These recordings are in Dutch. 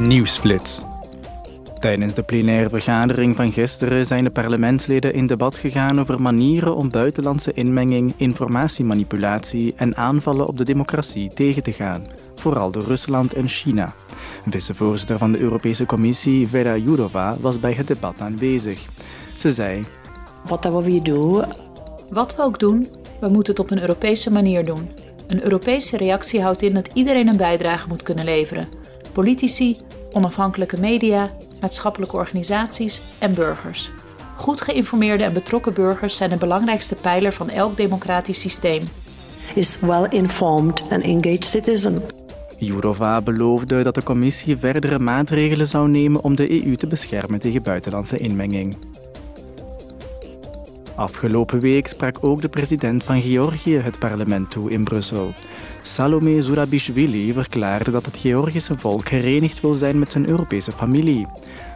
Nieuwsflits. Tijdens de plenaire vergadering van gisteren zijn de parlementsleden in debat gegaan over manieren om buitenlandse inmenging, informatiemanipulatie en aanvallen op de democratie tegen te gaan, vooral door Rusland en China. Vicevoorzitter van de Europese Commissie, Vera Jourova, was bij het debat aanwezig. Ze zei: Whatever we do, Wat we ook doen, we moeten het op een Europese manier doen. Een Europese reactie houdt in dat iedereen een bijdrage moet kunnen leveren. Politici, onafhankelijke media, maatschappelijke organisaties en burgers. Goed geïnformeerde en betrokken burgers zijn de belangrijkste pijler van elk democratisch systeem. is well-informed and engaged citizen. Jourova beloofde dat de commissie verdere maatregelen zou nemen om de EU te beschermen tegen buitenlandse inmenging. Afgelopen week sprak ook de president van Georgië het parlement toe in Brussel. Salome Zurabishvili verklaarde dat het Georgische volk herenigd wil zijn met zijn Europese familie.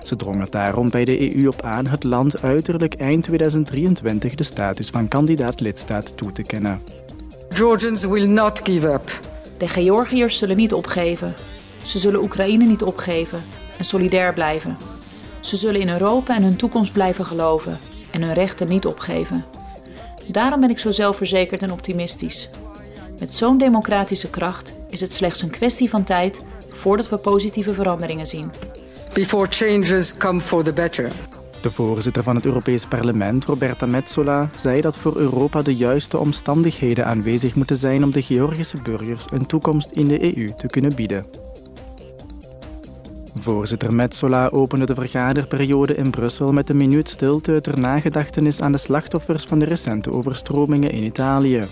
Ze drong er daarom bij de EU op aan het land uiterlijk eind 2023 de status van kandidaat-lidstaat toe te kennen. Georgians will not give up. De Georgiërs zullen niet opgeven. Ze zullen Oekraïne niet opgeven en solidair blijven. Ze zullen in Europa en hun toekomst blijven geloven en hun rechten niet opgeven. Daarom ben ik zo zelfverzekerd en optimistisch. Met zo'n democratische kracht is het slechts een kwestie van tijd voordat we positieve veranderingen zien. Before changes come for the better. De voorzitter van het Europees Parlement, Roberta Metsola, zei dat voor Europa de juiste omstandigheden aanwezig moeten zijn om de Georgische burgers een toekomst in de EU te kunnen bieden. Voorzitter Metsola opende de vergaderperiode in Brussel met een minuut stilte ter nagedachtenis aan de slachtoffers van de recente overstromingen in Italië.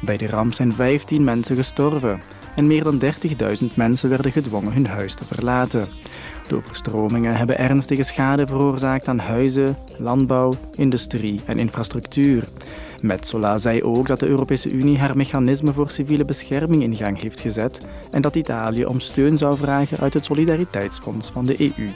Bij de ramp zijn 15 mensen gestorven en meer dan 30.000 mensen werden gedwongen hun huis te verlaten. De overstromingen hebben ernstige schade veroorzaakt aan huizen, landbouw, industrie en infrastructuur. Metsola zei ook dat de Europese Unie haar mechanisme voor civiele bescherming in gang heeft gezet en dat Italië om steun zou vragen uit het Solidariteitsfonds van de EU.